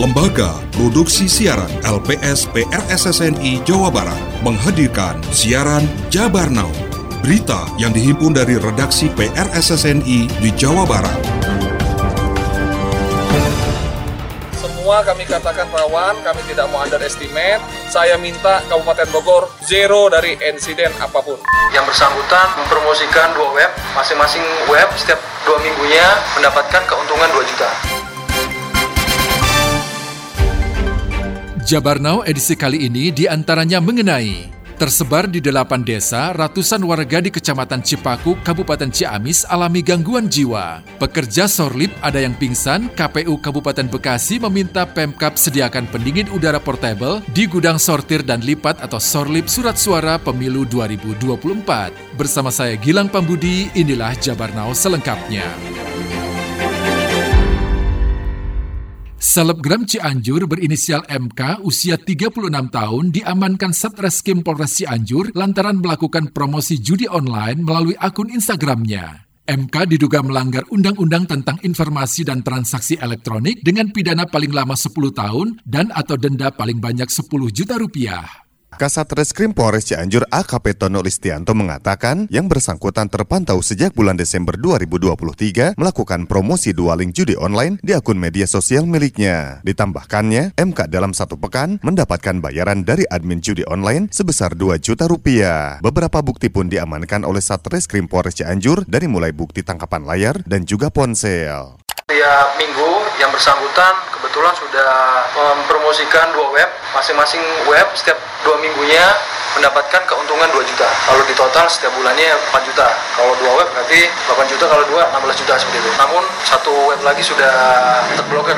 Lembaga Produksi Siaran LPS PRSSNI Jawa Barat menghadirkan siaran Jabar Now. Berita yang dihimpun dari redaksi PRSSNI di Jawa Barat. Semua kami katakan rawan, kami tidak mau underestimate. Saya minta Kabupaten Bogor zero dari insiden apa pun. Yang bersangkutan mempromosikan dua web, masing-masing web setiap dua minggunya mendapatkan keuntungan 2 juta. Jabar Now edisi kali ini di antaranya mengenai Tersebar di delapan desa, ratusan warga di Kecamatan Cipaku, Kabupaten Ciamis alami gangguan jiwa. Pekerja Sorlip ada yang pingsan, KPU Kabupaten Bekasi meminta Pemkap sediakan pendingin udara portable di gudang sortir dan lipat atau Sorlip Surat Suara Pemilu 2024. Bersama saya Gilang Pambudi, inilah Jabar Now selengkapnya. Selebgram Cianjur berinisial MK usia 36 tahun diamankan Satreskrim Polres Cianjur lantaran melakukan promosi judi online melalui akun Instagramnya. MK diduga melanggar undang-undang tentang informasi dan transaksi elektronik dengan pidana paling lama 10 tahun dan atau denda paling banyak 10 juta rupiah. Kasat Reskrim Polres Cianjur AKP Tono Listianto mengatakan yang bersangkutan terpantau sejak bulan Desember 2023 melakukan promosi dua link judi online di akun media sosial miliknya. Ditambahkannya, MK dalam satu pekan mendapatkan bayaran dari admin judi online sebesar 2 juta rupiah. Beberapa bukti pun diamankan oleh Satreskrim Polres Cianjur dari mulai bukti tangkapan layar dan juga ponsel. Tiap minggu yang bersangkutan kebetulan sudah mempromosikan dua web, masing-masing web setiap dua minggunya mendapatkan keuntungan 2 juta. Kalau di total setiap bulannya 4 juta. Kalau dua web berarti 8 juta, kalau dua 16 juta seperti itu. Namun satu web lagi sudah terblokir.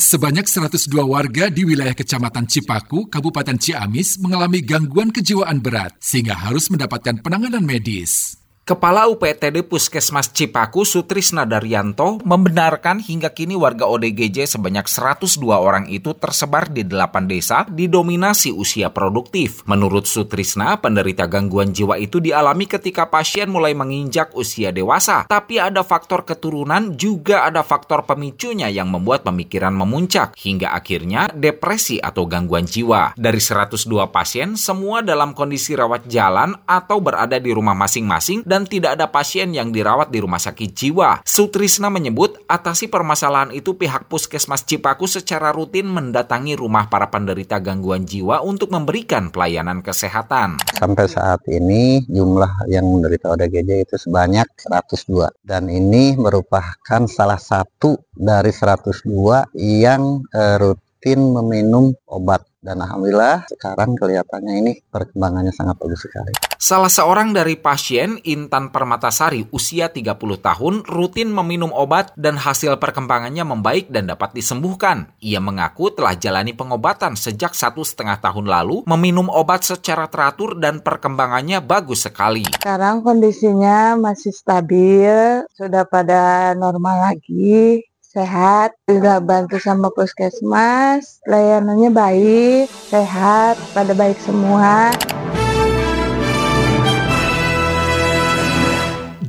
Sebanyak 102 warga di wilayah Kecamatan Cipaku, Kabupaten Ciamis mengalami gangguan kejiwaan berat sehingga harus mendapatkan penanganan medis. Kepala UPTD Puskesmas Cipaku Sutrisna Daryanto membenarkan hingga kini warga ODGJ sebanyak 102 orang itu tersebar di 8 desa didominasi usia produktif. Menurut Sutrisna, penderita gangguan jiwa itu dialami ketika pasien mulai menginjak usia dewasa. Tapi ada faktor keturunan juga ada faktor pemicunya yang membuat pemikiran memuncak hingga akhirnya depresi atau gangguan jiwa. Dari 102 pasien, semua dalam kondisi rawat jalan atau berada di rumah masing-masing dan dan tidak ada pasien yang dirawat di rumah sakit jiwa. Sutrisna menyebut atasi permasalahan itu pihak Puskesmas Cipaku secara rutin mendatangi rumah para penderita gangguan jiwa untuk memberikan pelayanan kesehatan. Sampai saat ini jumlah yang menderita ODGJ itu sebanyak 102 dan ini merupakan salah satu dari 102 yang uh, rutin meminum obat dan alhamdulillah sekarang kelihatannya ini perkembangannya sangat bagus sekali. Salah seorang dari pasien Intan Permatasari usia 30 tahun rutin meminum obat dan hasil perkembangannya membaik dan dapat disembuhkan. Ia mengaku telah jalani pengobatan sejak satu setengah tahun lalu, meminum obat secara teratur dan perkembangannya bagus sekali. Sekarang kondisinya masih stabil, sudah pada normal lagi sehat, juga bantu sama puskesmas, layanannya baik, sehat, pada baik semua.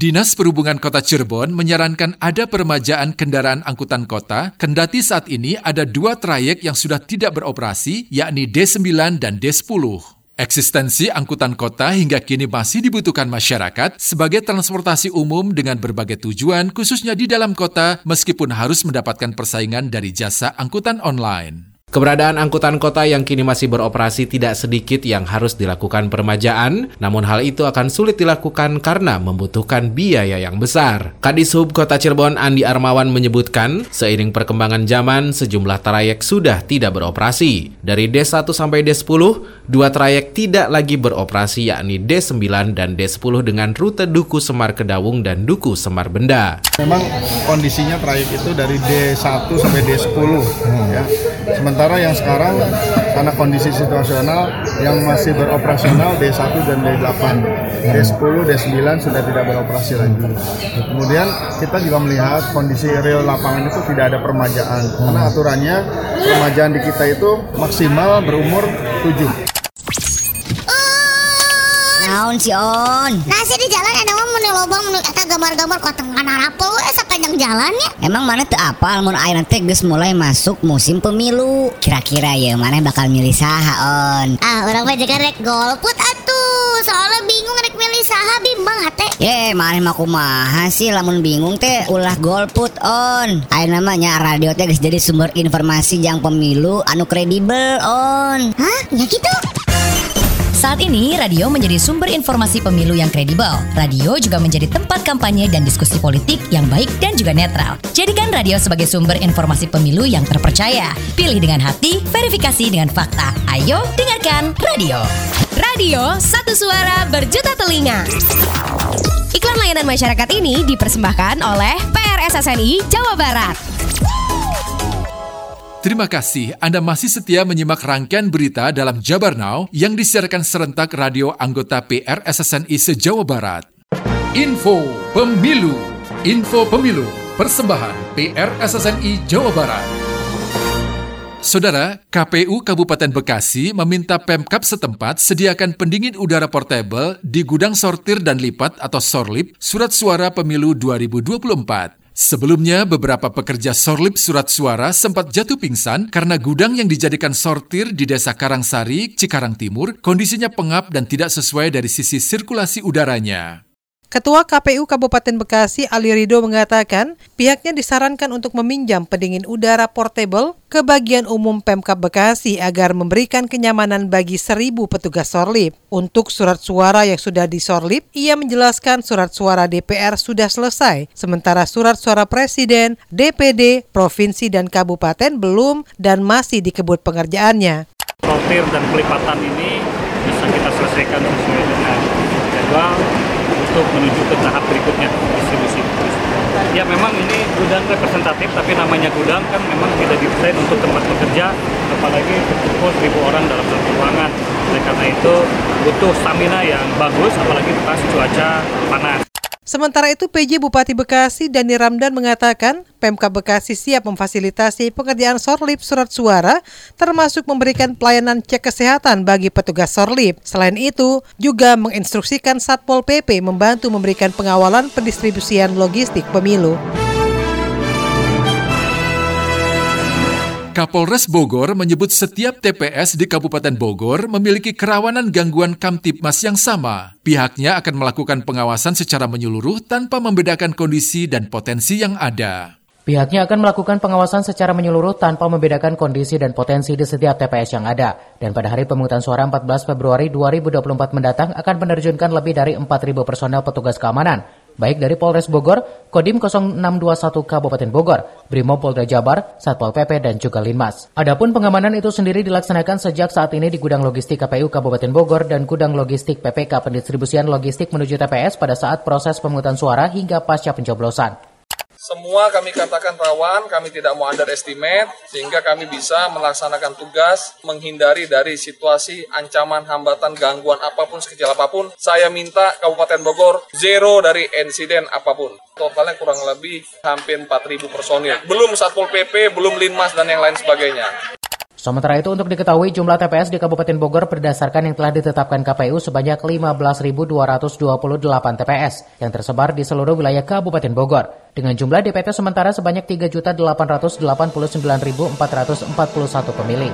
Dinas Perhubungan Kota Cirebon menyarankan ada peremajaan kendaraan angkutan kota, kendati saat ini ada dua trayek yang sudah tidak beroperasi, yakni D9 dan D10. Eksistensi angkutan kota hingga kini masih dibutuhkan masyarakat sebagai transportasi umum dengan berbagai tujuan khususnya di dalam kota meskipun harus mendapatkan persaingan dari jasa angkutan online. Keberadaan angkutan kota yang kini masih beroperasi tidak sedikit yang harus dilakukan permajaan, namun hal itu akan sulit dilakukan karena membutuhkan biaya yang besar. Kadishub Kota Cirebon Andi Armawan menyebutkan, seiring perkembangan zaman, sejumlah trayek sudah tidak beroperasi. Dari D1 sampai D10, dua trayek tidak lagi beroperasi yakni D9 dan D10 dengan rute Duku Semar Kedawung dan Duku Semar Benda. Memang kondisinya trayek itu dari D1 sampai D10 ya. Sementara Sementara yang sekarang karena kondisi situasional yang masih beroperasional D1 dan D8. D10, D9 sudah tidak beroperasi lagi. Kemudian kita juga melihat kondisi real lapangan itu tidak ada permajaan. Karena aturannya permajaan di kita itu maksimal berumur 7. Naon si on nasi di jalan ada mau menu lobang menu eta gambar-gambar kotengan harapel we sepanjang jalannya emang mana tuh apal mun ayeuna teh geus mulai masuk musim pemilu. Kira-kira ya mana bakal milih saha on? Ah orang mah jaga rek golput atuh. Soalnya bingung rek milih saha bimbang hate. Ye mana mah kumaha sih? Lamun bingung teh ulah golput on. Ayeuna namanya radio teh geus jadi sumber informasi yang pemilu anu kredibel on. Hah? Ya gitu Saat ini, radio menjadi sumber informasi pemilu yang kredibel. Radio juga menjadi tempat kampanye dan diskusi politik yang baik dan juga netral. Jadikan radio sebagai sumber informasi pemilu yang terpercaya. Pilih dengan hati, verifikasi dengan fakta. Ayo, dengarkan radio. Radio, satu suara berjuta telinga. Iklan layanan masyarakat ini dipersembahkan oleh PRSSNI Jawa Barat. Terima kasih Anda masih setia menyimak rangkaian berita dalam Jabar Now yang disiarkan serentak radio anggota PR SSNI se-Jawa Barat. Info Pemilu Info Pemilu Persembahan PR SSNI Jawa Barat Saudara, KPU Kabupaten Bekasi meminta Pemkap setempat sediakan pendingin udara portable di gudang sortir dan lipat atau sorlip surat suara pemilu 2024. Sebelumnya, beberapa pekerja sorlip surat suara sempat jatuh pingsan karena gudang yang dijadikan sortir di Desa Karangsari, Cikarang Timur, kondisinya pengap dan tidak sesuai dari sisi sirkulasi udaranya. Ketua KPU Kabupaten Bekasi Ali Rido mengatakan pihaknya disarankan untuk meminjam pendingin udara portable ke bagian umum Pemkap Bekasi agar memberikan kenyamanan bagi seribu petugas sorlip. Untuk surat suara yang sudah disorlip, ia menjelaskan surat suara DPR sudah selesai, sementara surat suara Presiden, DPD, Provinsi, dan Kabupaten belum dan masih dikebut pengerjaannya. Sortir dan pelipatan ini bisa kita selesaikan sesuai dengan untuk menuju ke tahap berikutnya distribusi. Ya memang ini gudang representatif tapi namanya gudang kan memang tidak didesain untuk tempat bekerja apalagi berkumpul seribu orang dalam satu ruangan. Oleh karena itu butuh stamina yang bagus apalagi pas cuaca panas. Sementara itu PJ Bupati Bekasi Dani Ramdan mengatakan Pemkab Bekasi siap memfasilitasi pekerjaan sorlip surat suara termasuk memberikan pelayanan cek kesehatan bagi petugas sorlip. Selain itu, juga menginstruksikan Satpol PP membantu memberikan pengawalan pendistribusian logistik pemilu. Kapolres Bogor menyebut setiap TPS di Kabupaten Bogor memiliki kerawanan gangguan Kamtipmas yang sama. Pihaknya akan melakukan pengawasan secara menyeluruh tanpa membedakan kondisi dan potensi yang ada. Pihaknya akan melakukan pengawasan secara menyeluruh tanpa membedakan kondisi dan potensi di setiap TPS yang ada. Dan pada hari pemungutan suara 14 Februari 2024 mendatang akan menerjunkan lebih dari 4.000 personel petugas keamanan baik dari Polres Bogor, Kodim 0621 Kabupaten Bogor, Brimo Polda Jabar, Satpol PP, dan juga Linmas. Adapun pengamanan itu sendiri dilaksanakan sejak saat ini di gudang logistik KPU Kabupaten Bogor dan gudang logistik PPK pendistribusian logistik menuju TPS pada saat proses pemungutan suara hingga pasca pencoblosan. Semua kami katakan rawan, kami tidak mau underestimate, sehingga kami bisa melaksanakan tugas menghindari dari situasi ancaman, hambatan, gangguan apa pun, sekecil apa pun. Saya minta Kabupaten Bogor zero dari insiden apa pun. Totalnya kurang lebih hampir 4.000 personil. Belum Satpol PP, belum Linmas, dan yang lain sebagainya. Sementara itu untuk diketahui jumlah TPS di Kabupaten Bogor berdasarkan yang telah ditetapkan KPU sebanyak 15.228 TPS yang tersebar di seluruh wilayah Kabupaten Bogor dengan jumlah DPT sementara sebanyak 3.889.441 pemilih.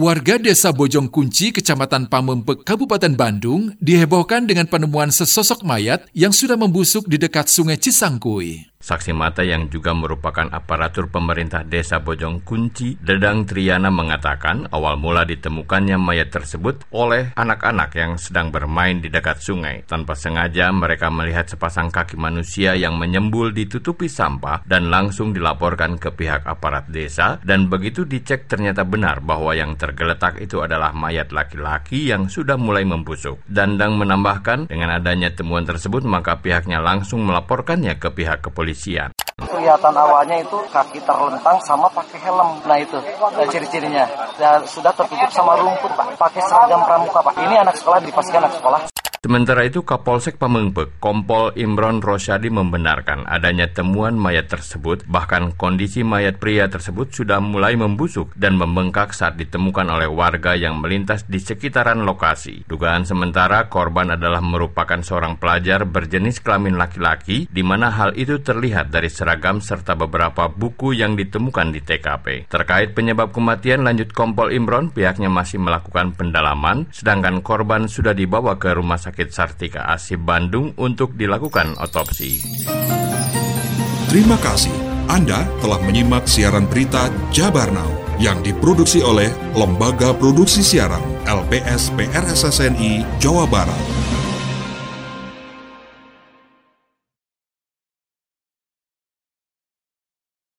Warga Desa Bojong Kunci, Kecamatan Pamempek, Kabupaten Bandung, dihebohkan dengan penemuan sesosok mayat yang sudah membusuk di dekat Sungai Cisangkui. Saksi mata yang juga merupakan aparatur pemerintah desa Bojong Kunci, Dedang Triana mengatakan awal mula ditemukannya mayat tersebut oleh anak-anak yang sedang bermain di dekat sungai. Tanpa sengaja mereka melihat sepasang kaki manusia yang menyembul ditutupi sampah dan langsung dilaporkan ke pihak aparat desa dan begitu dicek ternyata benar bahwa yang tergeletak itu adalah mayat laki-laki yang sudah mulai membusuk. Dandang menambahkan dengan adanya temuan tersebut maka pihaknya langsung melaporkannya ke pihak kepolisian kepolisian. Kelihatan awalnya itu kaki terlentang sama pakai helm. Nah itu ciri-cirinya. Dan sudah tertutup sama rumput, Pak. Pakai seragam pramuka, Pak. Ini anak sekolah dipastikan anak sekolah. Sementara itu Kapolsek Pamengpek, Kompol Imron Rosyadi membenarkan adanya temuan mayat tersebut, bahkan kondisi mayat pria tersebut sudah mulai membusuk dan membengkak saat ditemukan oleh warga yang melintas di sekitaran lokasi. Dugaan sementara korban adalah merupakan seorang pelajar berjenis kelamin laki-laki, di mana hal itu terlihat dari seragam serta beberapa buku yang ditemukan di TKP. Terkait penyebab kematian, lanjut Kompol Imron, pihaknya masih melakukan pendalaman, sedangkan korban sudah dibawa ke Rumah Sakit Sartika Asi Bandung untuk dilakukan otopsi. Terima kasih. Anda telah menyimak siaran berita Jabar Now yang diproduksi oleh Lembaga Produksi Siaran LPS PRSSNI Jawa Barat.